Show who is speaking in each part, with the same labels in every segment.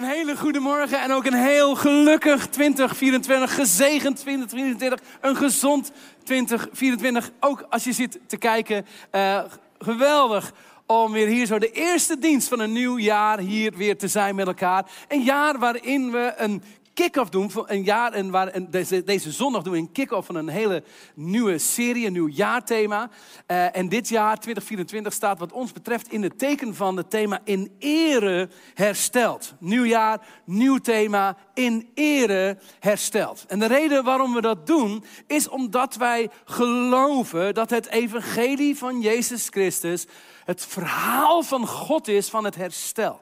Speaker 1: een hele goede morgen en ook een heel gelukkig 2024, gezegend 2024, een gezond 2024. Ook als je zit te kijken, uh, geweldig om weer hier zo de eerste dienst van een nieuw jaar hier weer te zijn met elkaar. Een jaar waarin we een kick-off doen van een jaar. En waar, deze, deze zondag doen we een kick-off van een hele nieuwe serie, een nieuw jaarthema. Uh, en dit jaar, 2024, staat wat ons betreft in het teken van het thema in ere hersteld. Nieuw jaar, nieuw thema, in ere hersteld. En de reden waarom we dat doen, is omdat wij geloven dat het evangelie van Jezus Christus het verhaal van God is van het herstel.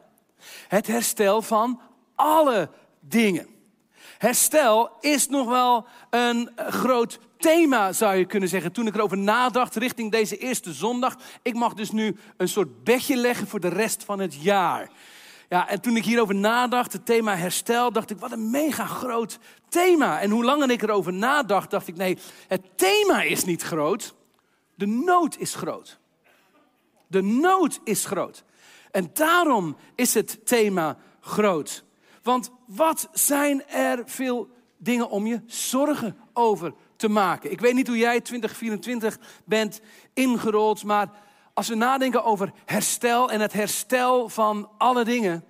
Speaker 1: Het herstel van alle dingen. Herstel is nog wel een groot thema, zou je kunnen zeggen. Toen ik erover nadacht richting deze eerste zondag. Ik mag dus nu een soort bedje leggen voor de rest van het jaar. Ja, en toen ik hierover nadacht, het thema herstel, dacht ik, wat een mega groot thema. En hoe langer ik erover nadacht, dacht ik, nee, het thema is niet groot. De nood is groot. De nood is groot. En daarom is het thema groot. Want wat zijn er veel dingen om je zorgen over te maken? Ik weet niet hoe jij 2024 bent ingerold, maar als we nadenken over herstel en het herstel van alle dingen,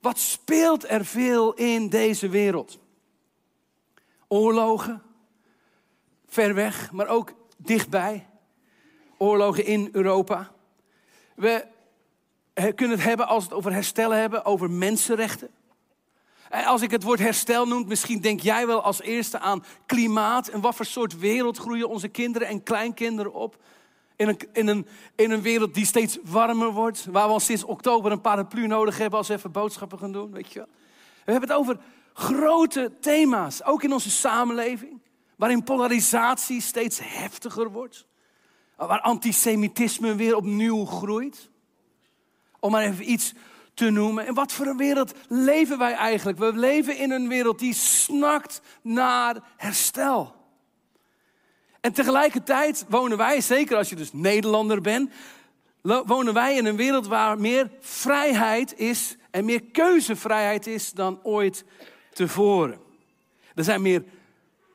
Speaker 1: wat speelt er veel in deze wereld? Oorlogen, ver weg, maar ook dichtbij. Oorlogen in Europa. We kunnen het hebben als we het over herstellen hebben, over mensenrechten. Als ik het woord herstel noem, misschien denk jij wel als eerste aan klimaat. En wat voor soort wereld groeien onze kinderen en kleinkinderen op? In een, in, een, in een wereld die steeds warmer wordt. Waar we al sinds oktober een paraplu nodig hebben als we even boodschappen gaan doen. Weet je wel? We hebben het over grote thema's, ook in onze samenleving. Waarin polarisatie steeds heftiger wordt. Waar antisemitisme weer opnieuw groeit. Om maar even iets te noemen. En wat voor een wereld leven wij eigenlijk? We leven in een wereld die snakt naar herstel. En tegelijkertijd wonen wij, zeker als je dus Nederlander bent, wonen wij in een wereld waar meer vrijheid is en meer keuzevrijheid is dan ooit tevoren. Er zijn meer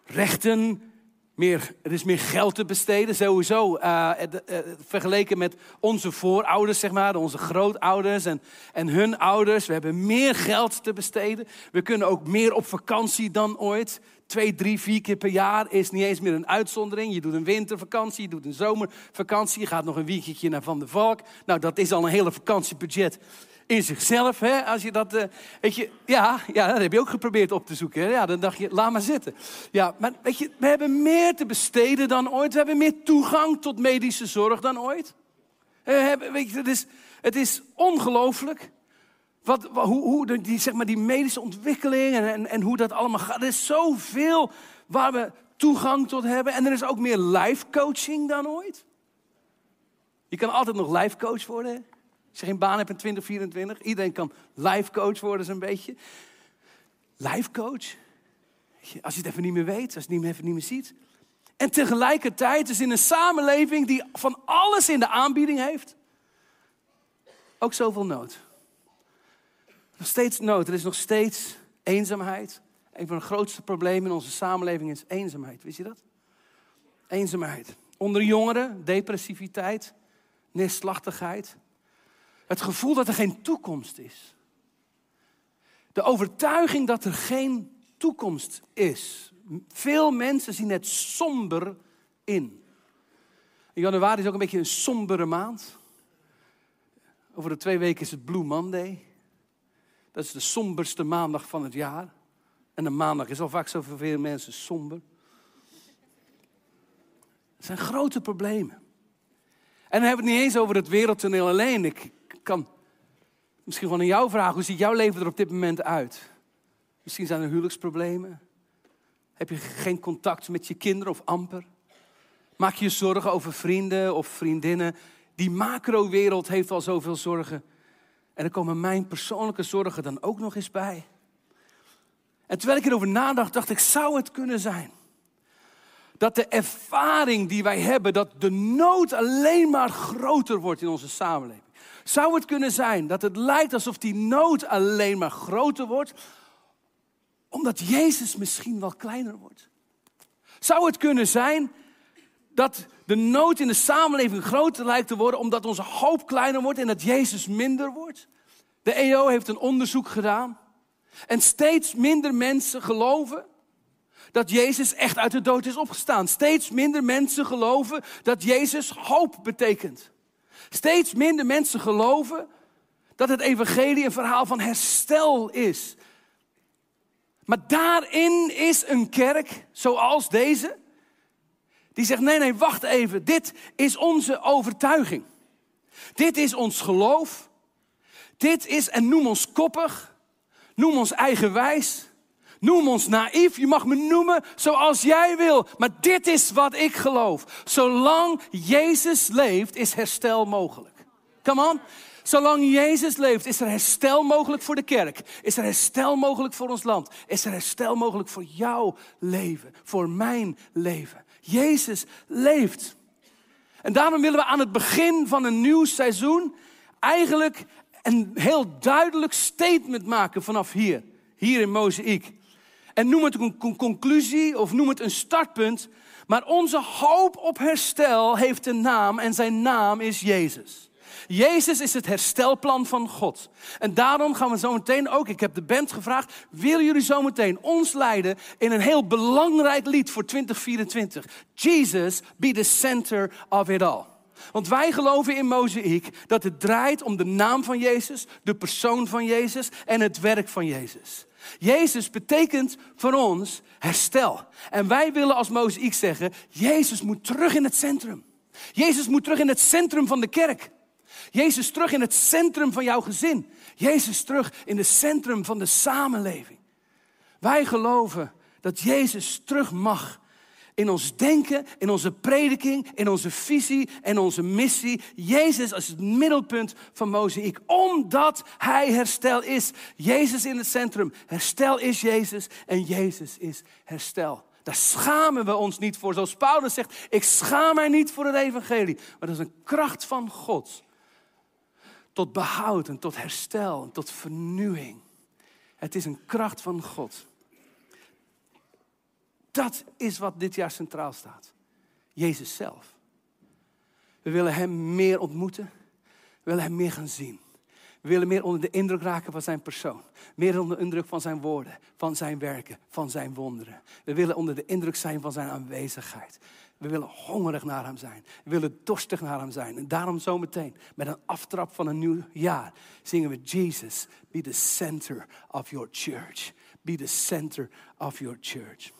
Speaker 1: rechten, meer, er is meer geld te besteden, sowieso. Uh, vergeleken met onze voorouders, zeg maar, onze grootouders en, en hun ouders. We hebben meer geld te besteden. We kunnen ook meer op vakantie dan ooit. Twee, drie, vier keer per jaar is niet eens meer een uitzondering. Je doet een wintervakantie, je doet een zomervakantie. Je gaat nog een weekendje naar Van der Valk. Nou, dat is al een hele vakantiebudget in zichzelf. Hè? Als je dat, uh, weet je, ja, ja, dat heb je ook geprobeerd op te zoeken. Hè? Ja, dan dacht je, laat maar zitten. Ja, maar weet je, we hebben meer te besteden dan ooit. We hebben meer toegang tot medische zorg dan ooit. We hebben, weet je, het is, het is ongelooflijk. Wat, hoe, hoe die, zeg maar, die medische ontwikkeling en, en, en hoe dat allemaal gaat. Er is zoveel waar we toegang tot hebben. En er is ook meer life coaching dan ooit. Je kan altijd nog life coach worden. Als je geen baan hebt in 2024, iedereen kan life coach worden zo'n beetje. Life coach. Als je het even niet meer weet, als je het even niet meer ziet. En tegelijkertijd is in een samenleving die van alles in de aanbieding heeft, ook zoveel nood. Nog steeds nood. Er is nog steeds eenzaamheid. Een van de grootste problemen in onze samenleving is eenzaamheid. Wist je dat? Eenzaamheid. Onder jongeren, depressiviteit, neerslachtigheid. Het gevoel dat er geen toekomst is. De overtuiging dat er geen toekomst is. Veel mensen zien het somber in. januari is ook een beetje een sombere maand. Over de twee weken is het Blue Monday. Dat is de somberste maandag van het jaar. En een maandag is al vaak zo voor veel mensen somber. Het zijn grote problemen. En dan hebben het niet eens over het wereldtoneel alleen. Ik kan misschien gewoon aan jou vragen, hoe ziet jouw leven er op dit moment uit? Misschien zijn er huwelijksproblemen. Heb je geen contact met je kinderen of amper? Maak je zorgen over vrienden of vriendinnen? Die macro-wereld heeft al zoveel zorgen. En er komen mijn persoonlijke zorgen dan ook nog eens bij. En terwijl ik erover nadacht, dacht ik, zou het kunnen zijn dat de ervaring die wij hebben, dat de nood alleen maar groter wordt in onze samenleving. Zou het kunnen zijn dat het lijkt alsof die nood alleen maar groter wordt, omdat Jezus misschien wel kleiner wordt? Zou het kunnen zijn dat de nood in de samenleving groter lijkt te worden omdat onze hoop kleiner wordt en dat Jezus minder wordt? De EO heeft een onderzoek gedaan en steeds minder mensen geloven dat Jezus echt uit de dood is opgestaan. Steeds minder mensen geloven dat Jezus hoop betekent. Steeds minder mensen geloven dat het evangelie een verhaal van herstel is. Maar daarin is een kerk zoals deze, die zegt: nee, nee, wacht even, dit is onze overtuiging. Dit is ons geloof. Dit is, en noem ons koppig, noem ons eigenwijs, noem ons naïef. Je mag me noemen zoals jij wil, maar dit is wat ik geloof. Zolang Jezus leeft, is herstel mogelijk. Come on. Zolang Jezus leeft, is er herstel mogelijk voor de kerk. Is er herstel mogelijk voor ons land. Is er herstel mogelijk voor jouw leven, voor mijn leven. Jezus leeft. En daarom willen we aan het begin van een nieuw seizoen eigenlijk een heel duidelijk statement maken vanaf hier, hier in Mozaïek. En noem het een conclusie of noem het een startpunt, maar onze hoop op herstel heeft een naam en zijn naam is Jezus. Jezus is het herstelplan van God. En daarom gaan we zo meteen ook, ik heb de band gevraagd, willen jullie zo meteen ons leiden in een heel belangrijk lied voor 2024. Jesus be the center of it all. Want wij geloven in Mozaïek dat het draait om de naam van Jezus, de persoon van Jezus en het werk van Jezus. Jezus betekent voor ons herstel. En wij willen als Mozaïek zeggen, Jezus moet terug in het centrum. Jezus moet terug in het centrum van de kerk. Jezus terug in het centrum van jouw gezin. Jezus terug in het centrum van de samenleving. Wij geloven dat Jezus terug mag in ons denken, in onze prediking, in onze visie en onze missie. Jezus als het middelpunt van Mozaïek, omdat Hij herstel is. Jezus in het centrum. Herstel is Jezus en Jezus is herstel. Daar schamen we ons niet voor. Zoals Paulus zegt, ik schaam mij niet voor het evangelie. Maar dat is een kracht van God tot behoud en tot herstel en tot vernieuwing. Het is een kracht van God. Dat is wat dit jaar centraal staat. Jezus zelf. We willen Hem meer ontmoeten. We willen Hem meer gaan zien. We willen meer onder de indruk raken van zijn persoon. Meer onder de indruk van zijn woorden, van zijn werken, van zijn wonderen. We willen onder de indruk zijn van zijn aanwezigheid. We willen hongerig naar hem zijn. We willen dorstig naar hem zijn. En daarom zometeen, met een aftrap van een nieuw jaar, zingen we Jesus, be the center of your church. Be the center of your church.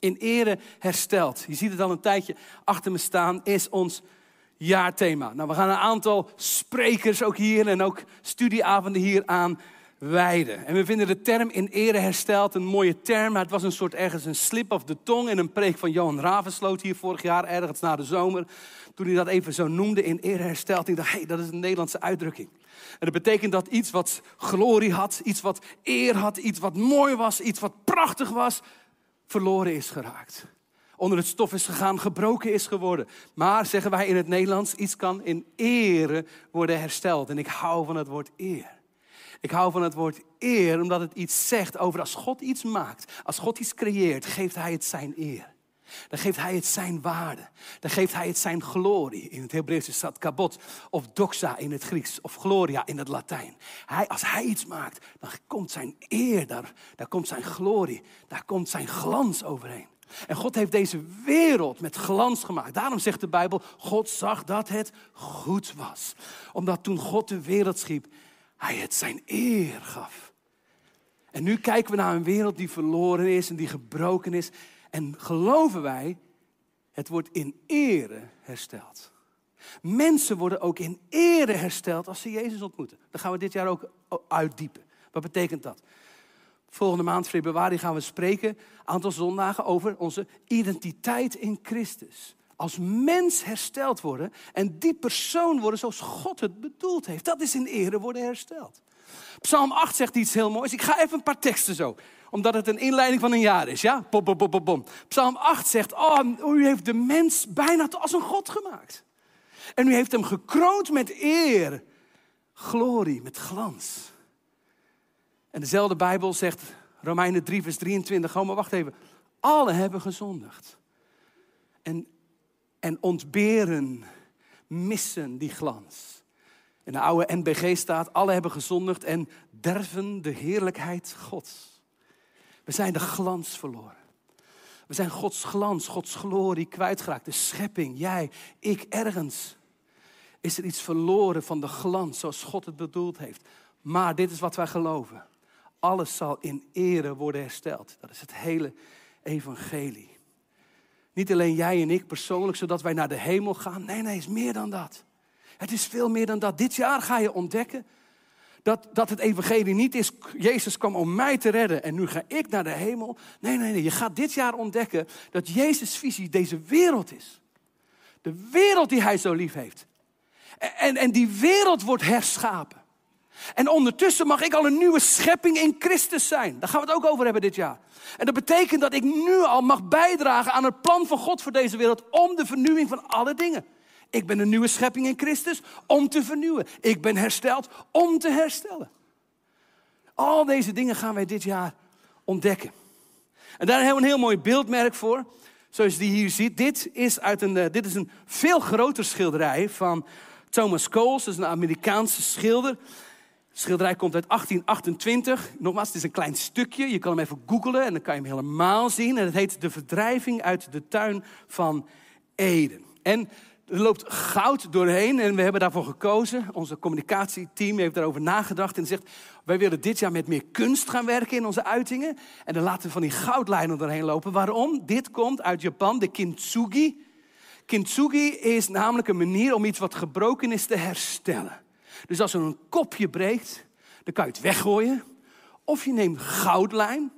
Speaker 1: In ere hersteld. Je ziet het al een tijdje achter me staan, is ons jaarthema. Nou, we gaan een aantal sprekers ook hier en ook studieavonden hier aan wijden. En we vinden de term in ere hersteld een mooie term. Maar het was een soort ergens een slip of de tong in een preek van Johan Ravensloot hier vorig jaar, ergens na de zomer. Toen hij dat even zo noemde, in ere hersteld. Ik dacht, hé, hey, dat is een Nederlandse uitdrukking. En dat betekent dat iets wat glorie had, iets wat eer had, iets wat mooi was, iets wat prachtig was, verloren is geraakt. Onder het stof is gegaan, gebroken is geworden. Maar zeggen wij in het Nederlands, iets kan in ere worden hersteld. En ik hou van het woord eer. Ik hou van het woord eer, omdat het iets zegt over als God iets maakt, als God iets creëert, geeft Hij het zijn eer. Dan geeft hij het zijn waarde. Dan geeft hij het zijn glorie. In het Hebreeuws is dat kabot of doxa in het Grieks of gloria in het Latijn. Hij, als hij iets maakt, dan komt zijn eer daar, daar komt zijn glorie, daar komt zijn glans overheen. En God heeft deze wereld met glans gemaakt. Daarom zegt de Bijbel, God zag dat het goed was. Omdat toen God de wereld schiep, hij het zijn eer gaf. En nu kijken we naar een wereld die verloren is en die gebroken is. En geloven wij, het wordt in ere hersteld. Mensen worden ook in ere hersteld als ze Jezus ontmoeten. Dat gaan we dit jaar ook uitdiepen. Wat betekent dat? Volgende maand, februari, gaan we spreken, aantal zondagen, over onze identiteit in Christus als mens hersteld worden en die persoon worden zoals God het bedoeld heeft. Dat is in ere worden hersteld. Psalm 8 zegt iets heel moois. Ik ga even een paar teksten zo, omdat het een inleiding van een jaar is. Ja? Bom, bom, bom, bom. Psalm 8 zegt, oh, u heeft de mens bijna als een God gemaakt. En u heeft hem gekroond met eer glorie, met glans. En dezelfde Bijbel zegt, Romeinen 3, vers 23, oh maar wacht even. Alle hebben gezondigd. En, en ontberen, missen die glans. In de oude NBG staat, alle hebben gezondigd en derven de heerlijkheid Gods. We zijn de glans verloren. We zijn Gods glans, Gods glorie kwijtgeraakt. De schepping, jij, ik, ergens. Is er iets verloren van de glans zoals God het bedoeld heeft. Maar dit is wat wij geloven. Alles zal in ere worden hersteld. Dat is het hele evangelie. Niet alleen jij en ik persoonlijk, zodat wij naar de hemel gaan. Nee, nee, het is meer dan dat. Het is veel meer dan dat. Dit jaar ga je ontdekken dat, dat het evangelie niet is, Jezus kwam om mij te redden en nu ga ik naar de hemel. Nee, nee, nee. Je gaat dit jaar ontdekken dat Jezus' visie deze wereld is. De wereld die hij zo lief heeft. En, en die wereld wordt herschapen. En ondertussen mag ik al een nieuwe schepping in Christus zijn. Daar gaan we het ook over hebben dit jaar. En dat betekent dat ik nu al mag bijdragen aan het plan van God voor deze wereld om de vernieuwing van alle dingen. Ik ben een nieuwe schepping in Christus om te vernieuwen. Ik ben hersteld om te herstellen. Al deze dingen gaan wij dit jaar ontdekken. En daar hebben we een heel mooi beeldmerk voor. Zoals je die hier ziet. Dit is, uit een, eh, dit is een veel groter schilderij van Thomas Coles. Dat is een Amerikaanse schilder. De schilderij komt uit 1828. Nogmaals, het is een klein stukje. Je kan hem even googlen en dan kan je hem helemaal zien. En het heet De Verdrijving uit de Tuin van Eden. En er loopt goud doorheen en we hebben daarvoor gekozen. Onze communicatieteam heeft daarover nagedacht en zegt... wij willen dit jaar met meer kunst gaan werken in onze uitingen. En dan laten we van die goudlijnen doorheen lopen. Waarom? Dit komt uit Japan, de kintsugi. Kintsugi is namelijk een manier om iets wat gebroken is te herstellen. Dus als er een kopje breekt, dan kan je het weggooien. Of je neemt goudlijm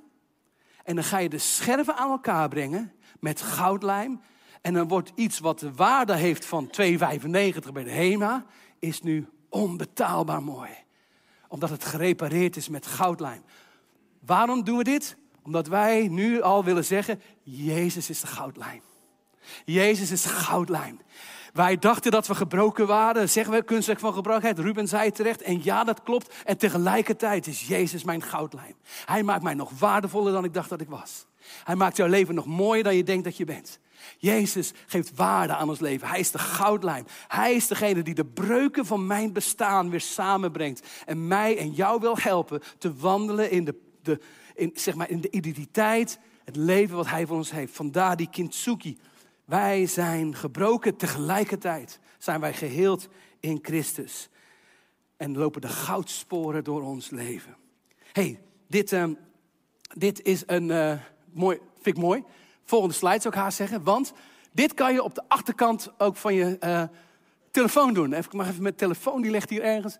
Speaker 1: en dan ga je de scherven aan elkaar brengen met goudlijm en dan wordt iets wat de waarde heeft van 2,95 bij de HEMA, is nu onbetaalbaar mooi. Omdat het gerepareerd is met goudlijm. Waarom doen we dit? Omdat wij nu al willen zeggen, Jezus is de goudlijm. Jezus is goudlijm. Wij dachten dat we gebroken waren, zeggen we kunstwerk van gebrokenheid. Ruben zei terecht, en ja, dat klopt. En tegelijkertijd is Jezus mijn goudlijm. Hij maakt mij nog waardevoller dan ik dacht dat ik was. Hij maakt jouw leven nog mooier dan je denkt dat je bent. Jezus geeft waarde aan ons leven. Hij is de goudlijm. Hij is degene die de breuken van mijn bestaan weer samenbrengt. En mij en jou wil helpen te wandelen in de, de, in, zeg maar in de identiteit, het leven wat Hij voor ons heeft. Vandaar die kintsugi. Wij zijn gebroken, tegelijkertijd zijn wij geheeld in Christus. En lopen de goudsporen door ons leven. hey, dit, uh, dit is een uh, mooi, vind ik mooi. Volgende slide zou ik zeggen. Want dit kan je op de achterkant ook van je uh, telefoon doen. Even, maar even mijn telefoon, die ligt hier ergens.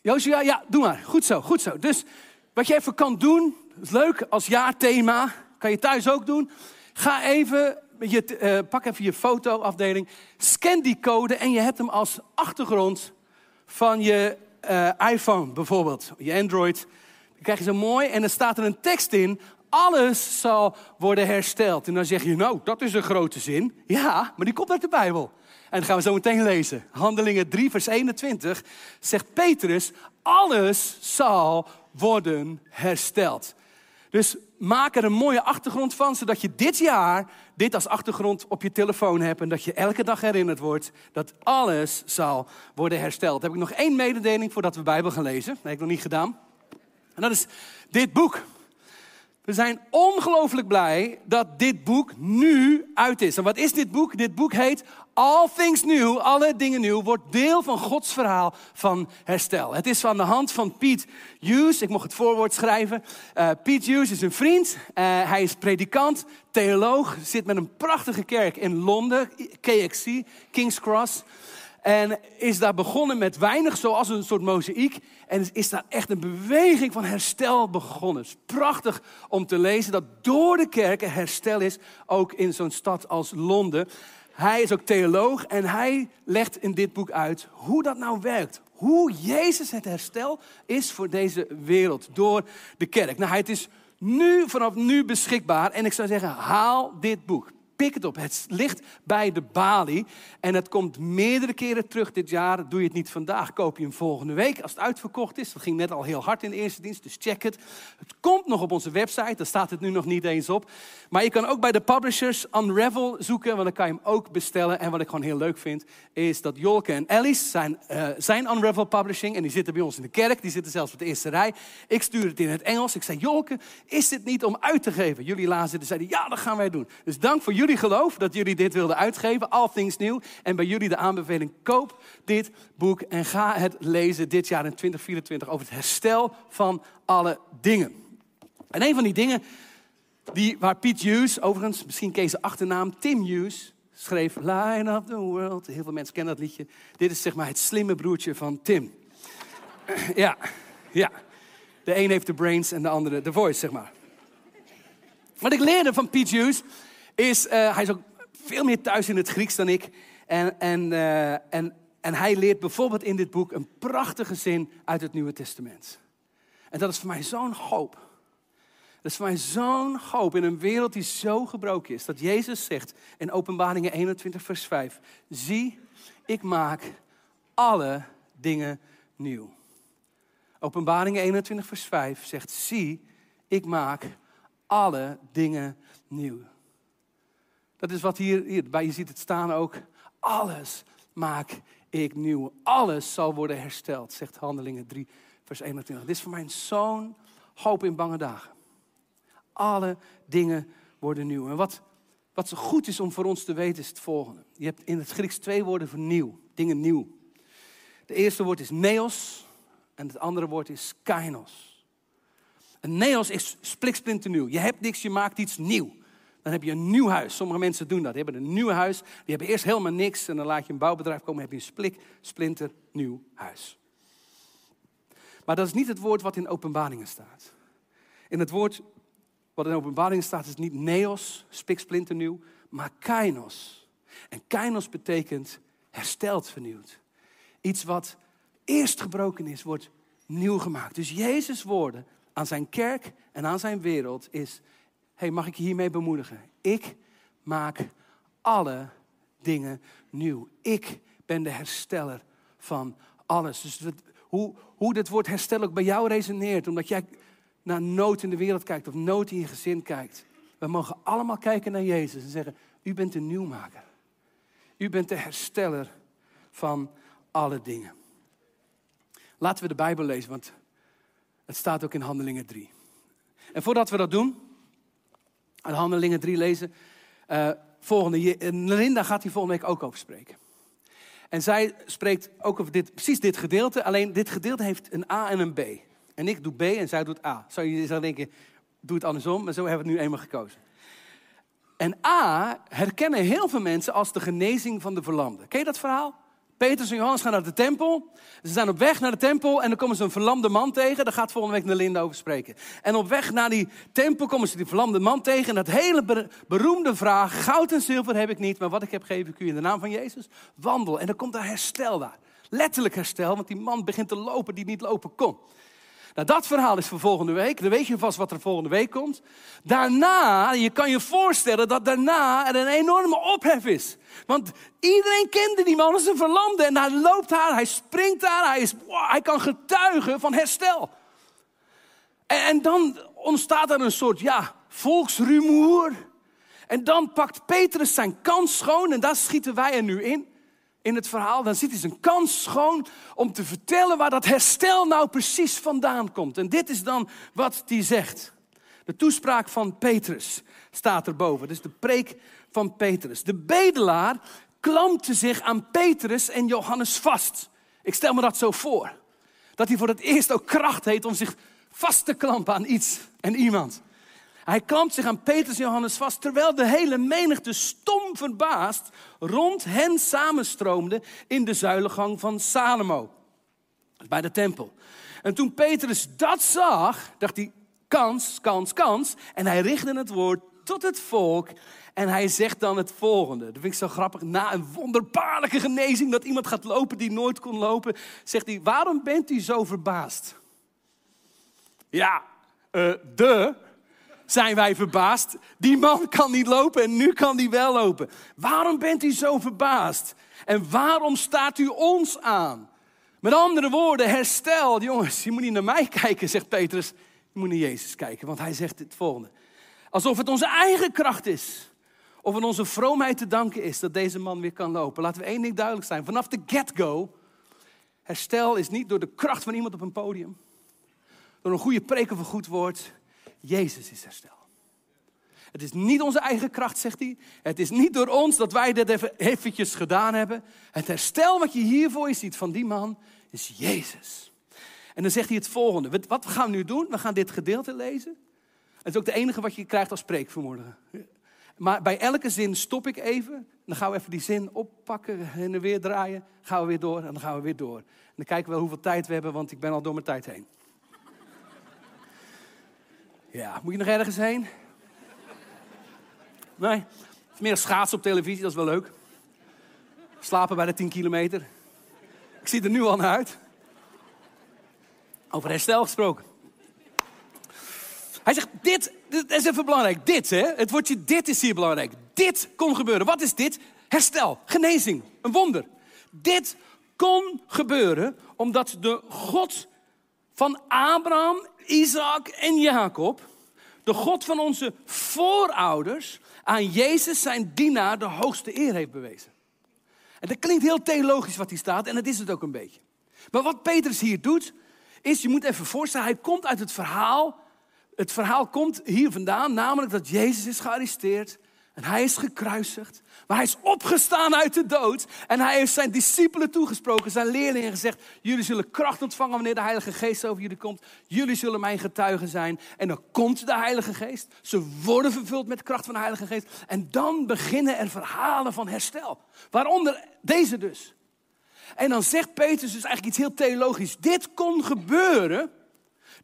Speaker 1: Josia, ja, doe maar. Goed zo, goed zo. Dus wat je even kan doen, is leuk als jaarthema. Kan je thuis ook doen. Ga even, je, uh, pak even je fotoafdeling. Scan die code en je hebt hem als achtergrond van je uh, iPhone bijvoorbeeld. Je Android. Dan krijg je zo mooi en er staat er een tekst in alles zal worden hersteld. En dan zeg je, nou, dat is een grote zin. Ja, maar die komt uit de Bijbel. En dat gaan we zo meteen lezen. Handelingen 3, vers 21 zegt Petrus, alles zal worden hersteld. Dus maak er een mooie achtergrond van, zodat je dit jaar dit als achtergrond op je telefoon hebt en dat je elke dag herinnerd wordt dat alles zal worden hersteld. Heb ik nog één mededeling voordat we Bijbel gaan lezen. Dat heb ik nog niet gedaan. En dat is dit boek. We zijn ongelooflijk blij dat dit boek nu uit is. En wat is dit boek? Dit boek heet All Things New, alle dingen nieuw, wordt deel van Gods verhaal van herstel. Het is van de hand van Pete Hughes, ik mocht het voorwoord schrijven. Uh, Pete Hughes is een vriend, uh, hij is predikant, theoloog, zit met een prachtige kerk in Londen, KXC, King's Cross. En is daar begonnen met weinig, zoals een soort mozaïek. En is daar echt een beweging van herstel begonnen. Het is prachtig om te lezen dat door de kerken herstel is, ook in zo'n stad als Londen. Hij is ook theoloog en hij legt in dit boek uit hoe dat nou werkt. Hoe Jezus het herstel is voor deze wereld door de kerk. Nou, het is nu, vanaf nu beschikbaar. En ik zou zeggen, haal dit boek. Pik het op. Het ligt bij de balie. En het komt meerdere keren terug dit jaar. Doe je het niet vandaag, koop je hem volgende week. Als het uitverkocht is. Dat ging net al heel hard in de eerste dienst, dus check het. Het komt nog op onze website. Daar staat het nu nog niet eens op. Maar je kan ook bij de publishers Unravel zoeken. Want dan kan je hem ook bestellen. En wat ik gewoon heel leuk vind, is dat Jolke en Alice zijn, uh, zijn Unravel Publishing. En die zitten bij ons in de kerk. Die zitten zelfs op de eerste rij. Ik stuur het in het Engels. Ik zei, Jolke, is dit niet om uit te geven? Jullie lazen zeiden, ja, dat gaan wij doen. Dus dank voor jullie geloof dat jullie dit wilden uitgeven. All Things New. En bij jullie de aanbeveling, koop dit boek en ga het lezen dit jaar in 2024 over het herstel van alle dingen. En een van die dingen die, waar Piet Hughes, overigens, misschien kees de achternaam, Tim Hughes, schreef Line of the World. Heel veel mensen kennen dat liedje. Dit is zeg maar het slimme broertje van Tim. ja, ja. De een heeft de brains en de andere de voice, zeg maar. Wat ik leerde van Piet Hughes is, uh, hij is ook veel meer thuis in het Grieks dan ik. En, en, uh, en, en hij leert bijvoorbeeld in dit boek een prachtige zin uit het Nieuwe Testament. En dat is voor mij zo'n hoop. Dat is voor mij zo'n hoop in een wereld die zo gebroken is. Dat Jezus zegt in Openbaringen 21, vers 5. Zie, ik maak alle dingen nieuw. Openbaringen 21, vers 5 zegt: Zie, ik maak alle dingen nieuw. Dat is wat hier, bij je ziet het staan ook. Alles maak ik nieuw. Alles zal worden hersteld, zegt Handelingen 3, vers 21. Dit is voor mij zo'n hoop in bange dagen. Alle dingen worden nieuw. En wat, wat zo goed is om voor ons te weten is het volgende. Je hebt in het Grieks twee woorden voor nieuw, dingen nieuw. De eerste woord is neos en het andere woord is kainos. Een neos is spliksplinternieuw. Je hebt niks, je maakt iets nieuw. Dan heb je een nieuw huis. Sommige mensen doen dat. Die hebben een nieuw huis. Die hebben eerst helemaal niks. En dan laat je een bouwbedrijf komen. heb je een splik, splinter, nieuw huis. Maar dat is niet het woord wat in openbaringen staat. In het woord wat in openbaringen staat is niet neos, spiksplinternieuw, maar kainos. En kainos betekent hersteld, vernieuwd. Iets wat eerst gebroken is, wordt nieuw gemaakt. Dus Jezus' woorden aan zijn kerk en aan zijn wereld is hey, mag ik je hiermee bemoedigen? Ik maak alle dingen nieuw. Ik ben de hersteller van alles. Dus hoe, hoe dit woord herstel ook bij jou resoneert, omdat jij naar nood in de wereld kijkt of nood in je gezin kijkt. We mogen allemaal kijken naar Jezus en zeggen, u bent de nieuwmaker. U bent de hersteller van alle dingen. Laten we de Bijbel lezen, want het staat ook in Handelingen 3. En voordat we dat doen, uit Handelingen 3 lezen. Uh, volgende, Linda gaat hier volgende week ook over spreken. En zij spreekt ook over dit, precies dit gedeelte, alleen dit gedeelte heeft een A en een B. En ik doe B en zij doet A. Zou je zou denken, doe het andersom, maar zo hebben we het nu eenmaal gekozen. En A herkennen heel veel mensen als de genezing van de verlamden. Ken je dat verhaal? Petrus en Johannes gaan naar de tempel. Ze zijn op weg naar de tempel en dan komen ze een verlamde man tegen. Daar gaat volgende week naar Linda over spreken. En op weg naar die tempel komen ze die verlamde man tegen. En dat hele beroemde vraag, goud en zilver heb ik niet, maar wat ik heb geef ik u in de naam van Jezus. Wandel. En dan komt daar herstel daar. Letterlijk herstel, want die man begint te lopen die niet lopen kon. Nou, dat verhaal is voor volgende week. Dan weet je vast wat er volgende week komt. Daarna, je kan je voorstellen dat daarna er een enorme ophef is. Want iedereen kende die man als een verlamde. En hij loopt daar, hij springt daar, hij, is, hij kan getuigen van herstel. En, en dan ontstaat er een soort, ja, volksrumoer. En dan pakt Petrus zijn kans schoon en daar schieten wij er nu in in het verhaal, dan ziet hij zijn kans schoon om te vertellen waar dat herstel nou precies vandaan komt. En dit is dan wat hij zegt. De toespraak van Petrus staat erboven. Dus de preek van Petrus. De bedelaar klampte zich aan Petrus en Johannes vast. Ik stel me dat zo voor. Dat hij voor het eerst ook kracht heeft om zich vast te klampen aan iets en iemand. Hij klampt zich aan Petrus en Johannes vast, terwijl de hele menigte stom verbaasd rond hen samenstroomde in de zuilengang van Salomo, bij de tempel. En toen Petrus dat zag, dacht hij, kans, kans, kans. En hij richtte het woord tot het volk en hij zegt dan het volgende. Dat vind ik zo grappig. Na een wonderbaarlijke genezing dat iemand gaat lopen die nooit kon lopen, zegt hij, waarom bent u zo verbaasd? Ja, uh, de zijn wij verbaasd. Die man kan niet lopen en nu kan hij wel lopen. Waarom bent u zo verbaasd? En waarom staat u ons aan? Met andere woorden, herstel. Jongens, je moet niet naar mij kijken, zegt Petrus. Je moet naar Jezus kijken, want hij zegt het volgende. Alsof het onze eigen kracht is. Of het onze vroomheid te danken is dat deze man weer kan lopen. Laten we één ding duidelijk zijn. Vanaf de get-go. Herstel is niet door de kracht van iemand op een podium. Door een goede preek of een goed woord. Jezus is herstel. Het is niet onze eigen kracht, zegt hij. Het is niet door ons dat wij dit even eventjes gedaan hebben. Het herstel wat je hiervoor je ziet van die man is Jezus. En dan zegt hij het volgende. Wat gaan we nu doen? We gaan dit gedeelte lezen. Het is ook de enige wat je krijgt als preek vanmorgen. Maar bij elke zin stop ik even. Dan gaan we even die zin oppakken en weer draaien. Gaan we weer door en dan gaan we weer door. En dan kijken we hoeveel tijd we hebben, want ik ben al door mijn tijd heen. Ja, moet je nog ergens heen? Nee, het is meer schaatsen op televisie, dat is wel leuk. Slapen bij de 10 kilometer. Ik zie er nu al naar uit. Over herstel gesproken. Hij zegt, dit, dit is even belangrijk. Dit, hè? Het woordje dit is hier belangrijk. Dit kon gebeuren. Wat is dit? Herstel, genezing, een wonder. Dit kon gebeuren omdat de God van Abraham, Isaac en Jacob, de God van onze voorouders, aan Jezus zijn dienaar de hoogste eer heeft bewezen. En dat klinkt heel theologisch wat hier staat en dat is het ook een beetje. Maar wat Petrus hier doet, is, je moet even voorstellen, hij komt uit het verhaal. Het verhaal komt hier vandaan, namelijk dat Jezus is gearresteerd. En hij is gekruisigd. Maar hij is opgestaan uit de dood. En hij heeft zijn discipelen toegesproken, zijn leerlingen gezegd: Jullie zullen kracht ontvangen wanneer de Heilige Geest over jullie komt. Jullie zullen mijn getuigen zijn. En dan komt de Heilige Geest. Ze worden vervuld met kracht van de Heilige Geest. En dan beginnen er verhalen van herstel. Waaronder deze dus. En dan zegt Petrus dus eigenlijk iets heel theologisch. Dit kon gebeuren.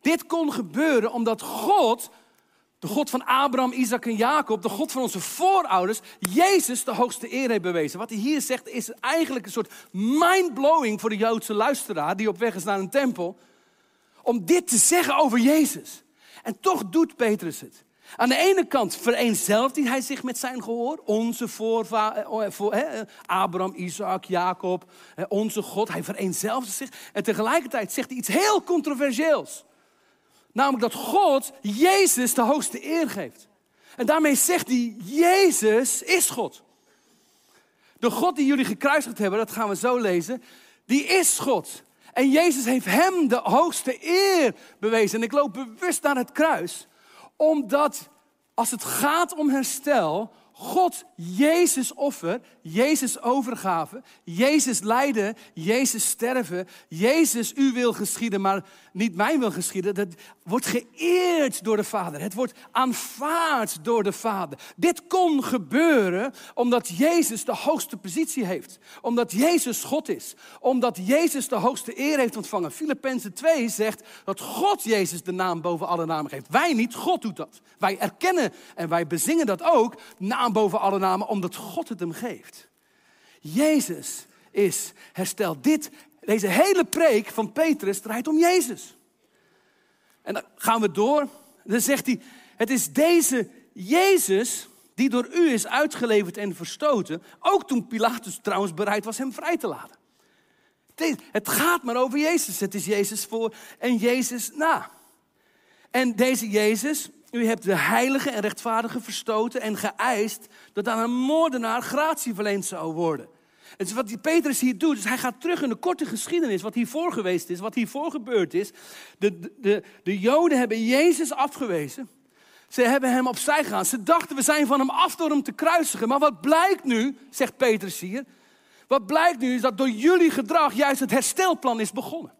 Speaker 1: Dit kon gebeuren omdat God de God van Abraham, Isaac en Jacob, de God van onze voorouders, Jezus de hoogste eer heeft bewezen. Wat hij hier zegt is eigenlijk een soort mindblowing voor de Joodse luisteraar die op weg is naar een tempel. Om dit te zeggen over Jezus. En toch doet Petrus het. Aan de ene kant vereenzelvigt hij zich met zijn gehoor. Onze voorvader, eh, Abraham, Isaac, Jacob, onze God. Hij vereenzelvigt zich. En tegelijkertijd zegt hij iets heel controversieels. Namelijk dat God Jezus de hoogste eer geeft. En daarmee zegt hij, Jezus is God. De God die jullie gekruisigd hebben, dat gaan we zo lezen, die is God. En Jezus heeft hem de hoogste eer bewezen. En ik loop bewust naar het kruis, omdat als het gaat om herstel, God, Jezus offer, Jezus overgave, Jezus lijden, Jezus sterven, Jezus u wil geschieden, maar niet mij wil geschieden. Dat wordt geëerd door de Vader. Het wordt aanvaard door de Vader. Dit kon gebeuren omdat Jezus de hoogste positie heeft. Omdat Jezus God is. Omdat Jezus de hoogste eer heeft ontvangen. Filippenzen 2 zegt dat God Jezus de naam boven alle namen geeft. Wij niet, God doet dat. Wij erkennen en wij bezingen dat ook, naam boven alle namen, omdat God het hem geeft. Jezus is herstel. Dit, deze hele preek van Petrus draait om Jezus. En dan gaan we door. Dan zegt hij, het is deze Jezus die door u is uitgeleverd en verstoten. Ook toen Pilatus trouwens bereid was hem vrij te laten. Het gaat maar over Jezus. Het is Jezus voor en Jezus na. En deze Jezus, u hebt de heilige en rechtvaardige verstoten en geëist dat aan een moordenaar gratie verleend zou worden. Het is wat Petrus hier doet, is hij gaat terug in de korte geschiedenis, wat hiervoor geweest is, wat hiervoor gebeurd is. De, de, de, de Joden hebben Jezus afgewezen. Ze hebben hem opzij gegaan. Ze dachten, we zijn van hem af door hem te kruisigen. Maar wat blijkt nu, zegt Petrus hier, wat blijkt nu is dat door jullie gedrag juist het herstelplan is begonnen.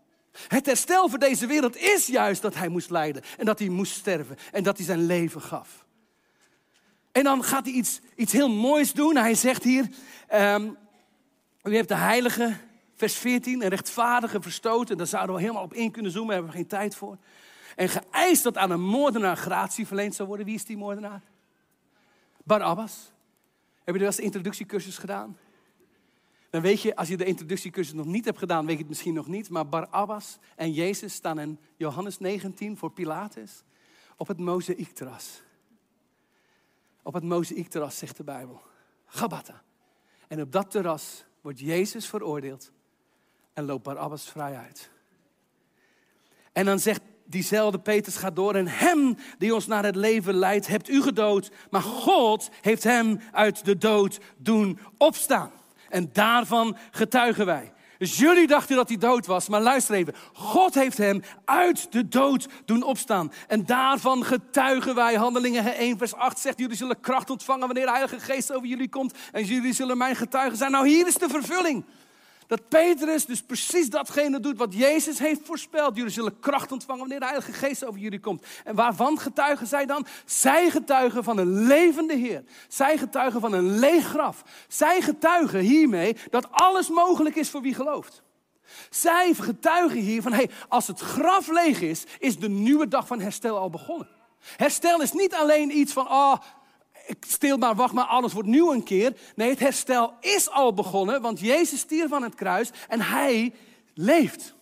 Speaker 1: Het herstel voor deze wereld is juist dat hij moest lijden en dat hij moest sterven en dat hij zijn leven gaf. En dan gaat hij iets, iets heel moois doen. Hij zegt hier, um, u hebt de heilige, vers 14, een rechtvaardige verstoten. Daar zouden we helemaal op in kunnen zoomen, daar hebben we geen tijd voor. En geëist dat aan een moordenaar gratie verleend zou worden. Wie is die moordenaar? Barabbas. Heb je wel eens introductiecursus gedaan? Dan weet je, als je de introductiecursus nog niet hebt gedaan, weet je het misschien nog niet. Maar Barabbas en Jezus staan in Johannes 19 voor Pilatus op het mozaïekterras. op het mozaïekterras, zegt de Bijbel. Gabata. En op dat terras wordt Jezus veroordeeld en loopt Barabbas vrij uit. En dan zegt diezelfde Petrus gaat door en hem die ons naar het leven leidt, hebt u gedood, maar God heeft hem uit de dood doen opstaan. En daarvan getuigen wij. Dus jullie dachten dat hij dood was, maar luister even. God heeft hem uit de dood doen opstaan. En daarvan getuigen wij. Handelingen 1 vers 8 zegt, jullie zullen kracht ontvangen wanneer de Heilige Geest over jullie komt. En jullie zullen mijn getuigen zijn. Nou, hier is de vervulling. Dat Petrus dus precies datgene doet wat Jezus heeft voorspeld. Jullie zullen kracht ontvangen wanneer de Heilige Geest over jullie komt. En waarvan getuigen zij dan? Zij getuigen van een levende Heer. Zij getuigen van een leeg graf. Zij getuigen hiermee dat alles mogelijk is voor wie gelooft. Zij getuigen hier van, hey, als het graf leeg is, is de nieuwe dag van herstel al begonnen. Herstel is niet alleen iets van, ik stil maar, wacht maar, alles wordt nieuw een keer. Nee, het herstel is al begonnen, want Jezus stierf van het kruis en hij leeft.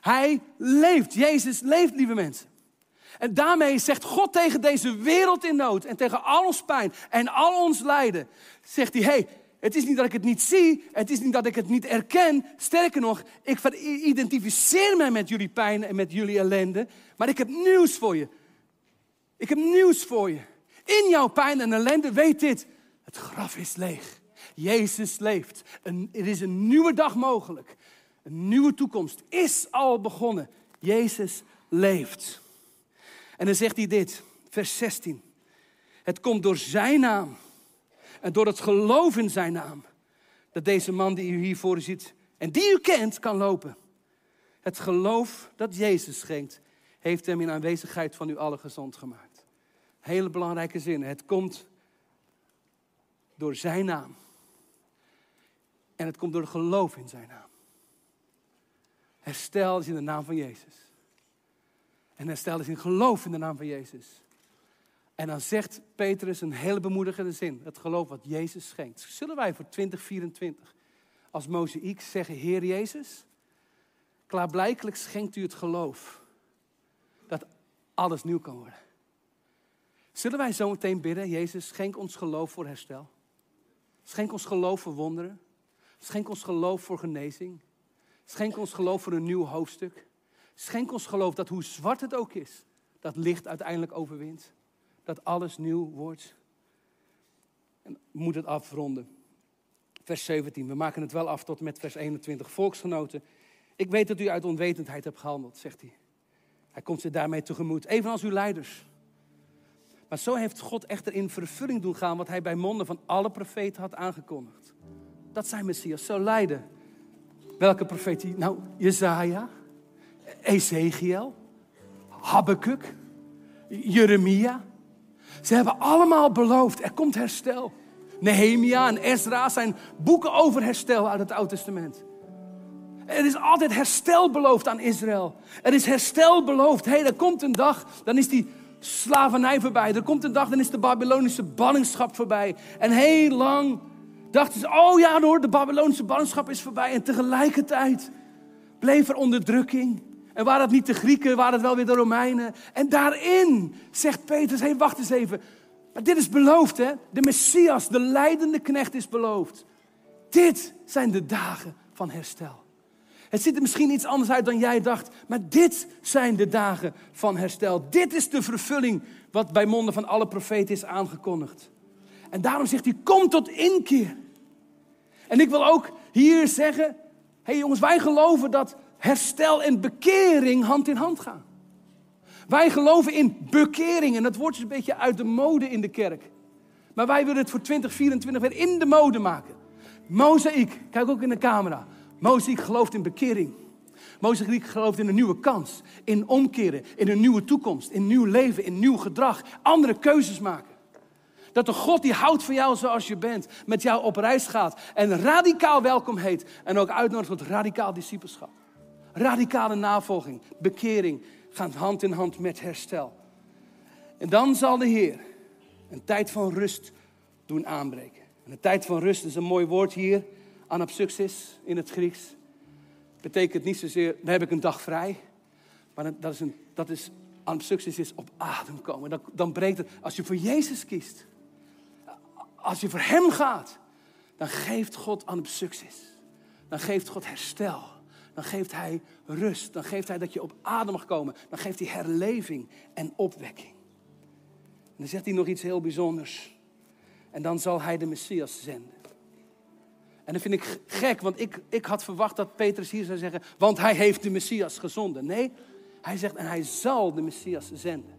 Speaker 1: Hij leeft. Jezus leeft, lieve mensen. En daarmee zegt God tegen deze wereld in nood en tegen al ons pijn en al ons lijden, zegt hij, hey, het is niet dat ik het niet zie, het is niet dat ik het niet erken. Sterker nog, ik identificeer mij met jullie pijn en met jullie ellende, maar ik heb nieuws voor je. Ik heb nieuws voor je. In jouw pijn en ellende, weet dit. Het graf is leeg. Jezus leeft. Een, er is een nieuwe dag mogelijk. Een nieuwe toekomst is al begonnen. Jezus leeft. En dan zegt hij dit, vers 16. Het komt door zijn naam en door het geloof in zijn naam dat deze man die u hier voor u ziet en die u kent kan lopen. Het geloof dat Jezus schenkt heeft hem in aanwezigheid van u allen gezond gemaakt. Hele belangrijke zin. Het komt door zijn naam. En het komt door het geloof in zijn naam. Herstel is in de naam van Jezus. En herstel is in geloof in de naam van Jezus. En dan zegt Petrus een hele bemoedigende zin. Het geloof wat Jezus schenkt. Zullen wij voor 2024 als mozaïek zeggen, Heer Jezus, klaarblijkelijk schenkt u het geloof dat alles nieuw kan worden. Zullen wij zo meteen bidden, Jezus, schenk ons geloof voor herstel. Schenk ons geloof voor wonderen. Schenk ons geloof voor genezing. Schenk ons geloof voor een nieuw hoofdstuk. Schenk ons geloof dat hoe zwart het ook is, dat licht uiteindelijk overwint. Dat alles nieuw wordt. En moet het afronden. Vers 17, we maken het wel af tot met vers 21. Volksgenoten, ik weet dat u uit onwetendheid hebt gehandeld, zegt hij. Hij komt ze daarmee tegemoet, evenals uw leiders. Maar zo heeft God echter in vervulling doen gaan wat hij bij monden van alle profeten had aangekondigd. Dat zijn Messias zou lijden. Welke profetie? Nou, Jezaja, Ezekiel, Habakkuk, Jeremia. Ze hebben allemaal beloofd, er komt herstel. Nehemia en Ezra zijn boeken over herstel uit het Oude Testament. Er is altijd herstel beloofd aan Israël. Er is herstel beloofd. Hé, hey, er komt een dag, dan is die slavernij voorbij. Er komt een dag, dan is de Babylonische ballingschap voorbij. En heel lang dachten ze, oh ja hoor, de Babylonische ballingschap is voorbij. En tegelijkertijd bleef er onderdrukking. En waren het niet de Grieken, waren het wel weer de Romeinen. En daarin zegt Petrus, hey, wacht eens even. Maar dit is beloofd hè, de Messias, de leidende knecht is beloofd. Dit zijn de dagen van herstel. Het ziet er misschien iets anders uit dan jij dacht, maar dit zijn de dagen van herstel. Dit is de vervulling wat bij monden van alle profeten is aangekondigd. En daarom zegt hij, kom tot inkeer. En ik wil ook hier zeggen, hé hey jongens, wij geloven dat herstel en bekering hand in hand gaan. Wij geloven in bekering en dat woord is een beetje uit de mode in de kerk. Maar wij willen het voor 2024 weer in de mode maken. Mozaïek, kijk ook in de camera. Mozaïek gelooft in bekering. Mozaïek gelooft in een nieuwe kans, in omkeren, in een nieuwe toekomst, in nieuw leven, in nieuw gedrag, andere keuzes maken. Dat de God die houdt van jou zoals je bent, met jou op reis gaat en radicaal welkom heet en ook uitnodigt tot radicaal discipelschap. Radicale navolging, bekering gaat hand in hand met herstel. En dan zal de Heer een tijd van rust doen aanbreken. En een tijd van rust is een mooi woord hier Anapsuxis in het Grieks betekent niet zozeer, dan heb ik een dag vrij. Maar dat is, een, dat is anapsuxis is op adem komen. Dan, dan breekt het, als je voor Jezus kiest, als je voor Hem gaat, dan geeft God succes. Dan geeft God herstel. Dan geeft Hij rust. Dan geeft Hij dat je op adem mag komen. Dan geeft Hij herleving en opwekking. En dan zegt hij nog iets heel bijzonders. En dan zal Hij de Messias zenden. En dat vind ik gek, want ik, ik had verwacht dat Petrus hier zou zeggen, want hij heeft de Messias gezonden. Nee, hij zegt, en hij zal de Messias zenden.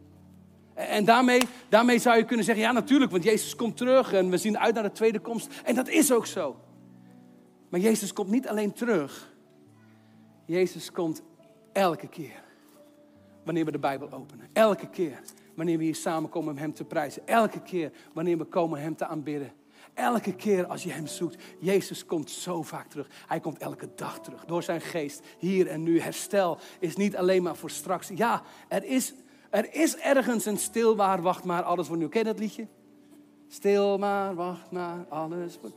Speaker 1: En daarmee, daarmee zou je kunnen zeggen, ja natuurlijk, want Jezus komt terug en we zien uit naar de tweede komst. En dat is ook zo. Maar Jezus komt niet alleen terug. Jezus komt elke keer. Wanneer we de Bijbel openen. Elke keer wanneer we hier samenkomen om Hem te prijzen. Elke keer wanneer we komen Hem te aanbidden. Elke keer als je Hem zoekt. Jezus komt zo vaak terug. Hij komt elke dag terug. Door zijn geest. Hier en nu. Herstel is niet alleen maar voor straks. Ja, er is, er is ergens een stil waar. Wacht maar, alles wordt nu. Ken je dat liedje? Stil maar, wacht maar, alles wordt...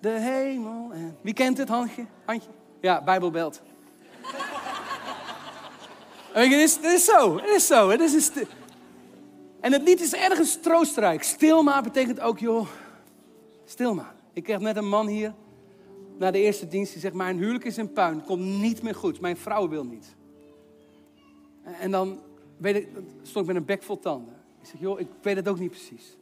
Speaker 1: De hemel. Wie kent het, handje? handje? Ja, Bijbelbelt. het is, het is zo, het is zo. Het is en het lied is ergens troostrijk. Stil maar betekent ook, joh, Stil maar. Ik kreeg net een man hier na de eerste dienst die zegt: Mijn huwelijk is in puin, komt niet meer goed. Mijn vrouw wil niet. En dan weet ik, stond ik met een bek vol tanden. Ik zeg: Joh, ik weet het ook niet precies.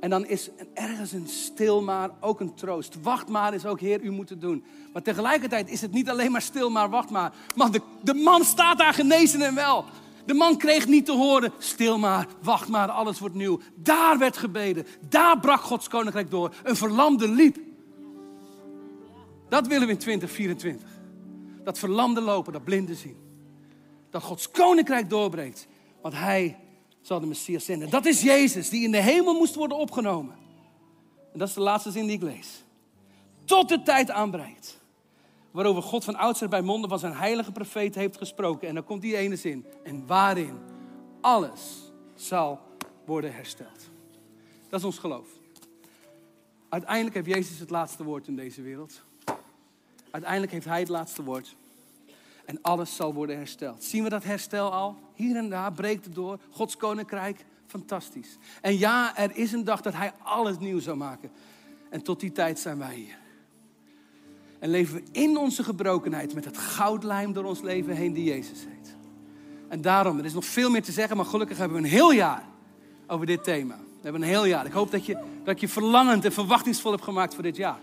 Speaker 1: En dan is ergens een stil maar ook een troost. Wacht maar is ook, Heer, u moet het doen. Maar tegelijkertijd is het niet alleen maar stil maar, wacht maar. Man, de, de man staat daar genezen en wel. De man kreeg niet te horen, stil maar, wacht maar, alles wordt nieuw. Daar werd gebeden, daar brak Gods koninkrijk door. Een verlamde liep. Dat willen we in 2024. Dat verlamde lopen, dat blinde zien. Dat Gods koninkrijk doorbreekt. Want hij zal de Messias zenden. Dat is Jezus, die in de hemel moest worden opgenomen. En dat is de laatste zin die ik lees. Tot de tijd aanbreekt waarover God van oudsher bij monden van zijn heilige profeet heeft gesproken. En dan komt die ene zin. En waarin alles zal worden hersteld. Dat is ons geloof. Uiteindelijk heeft Jezus het laatste woord in deze wereld. Uiteindelijk heeft Hij het laatste woord. En alles zal worden hersteld. Zien we dat herstel al? Hier en daar breekt het door. Gods koninkrijk, fantastisch. En ja, er is een dag dat Hij alles nieuw zal maken. En tot die tijd zijn wij hier. En leven we in onze gebrokenheid met het goudlijm door ons leven heen die Jezus heet. En daarom, er is nog veel meer te zeggen, maar gelukkig hebben we een heel jaar over dit thema. We hebben een heel jaar. Ik hoop dat je, dat je verlangend en verwachtingsvol hebt gemaakt voor dit jaar.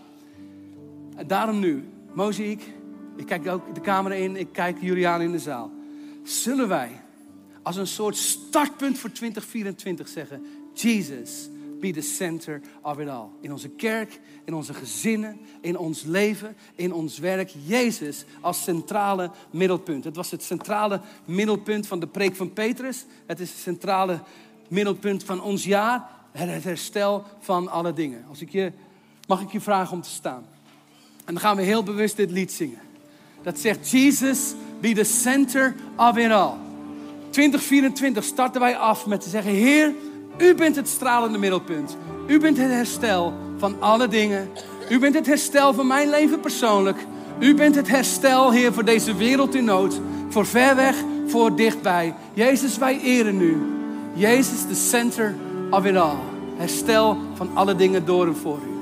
Speaker 1: En daarom nu, Moziek, ik kijk ook de camera in, ik kijk Julian in de zaal. Zullen wij als een soort startpunt voor 2024 zeggen: Jesus, be the center of it all. In onze kerk, in onze gezinnen, in ons leven, in ons werk. Jezus als centrale middelpunt. Het was het centrale middelpunt van de preek van Petrus. Het is het centrale middelpunt van ons jaar. Het herstel van alle dingen. Als ik je, mag ik je vragen om te staan? En dan gaan we heel bewust dit lied zingen. Dat zegt Jesus, be the center of it all. 2024 starten wij af met te zeggen: Heer, u bent het stralende middelpunt. U bent het herstel van alle dingen. U bent het herstel van mijn leven persoonlijk. U bent het herstel, Heer, voor deze wereld in nood. Voor ver weg, voor dichtbij. Jezus, wij eren u. Jezus, the center of it all. Herstel van alle dingen door en voor u.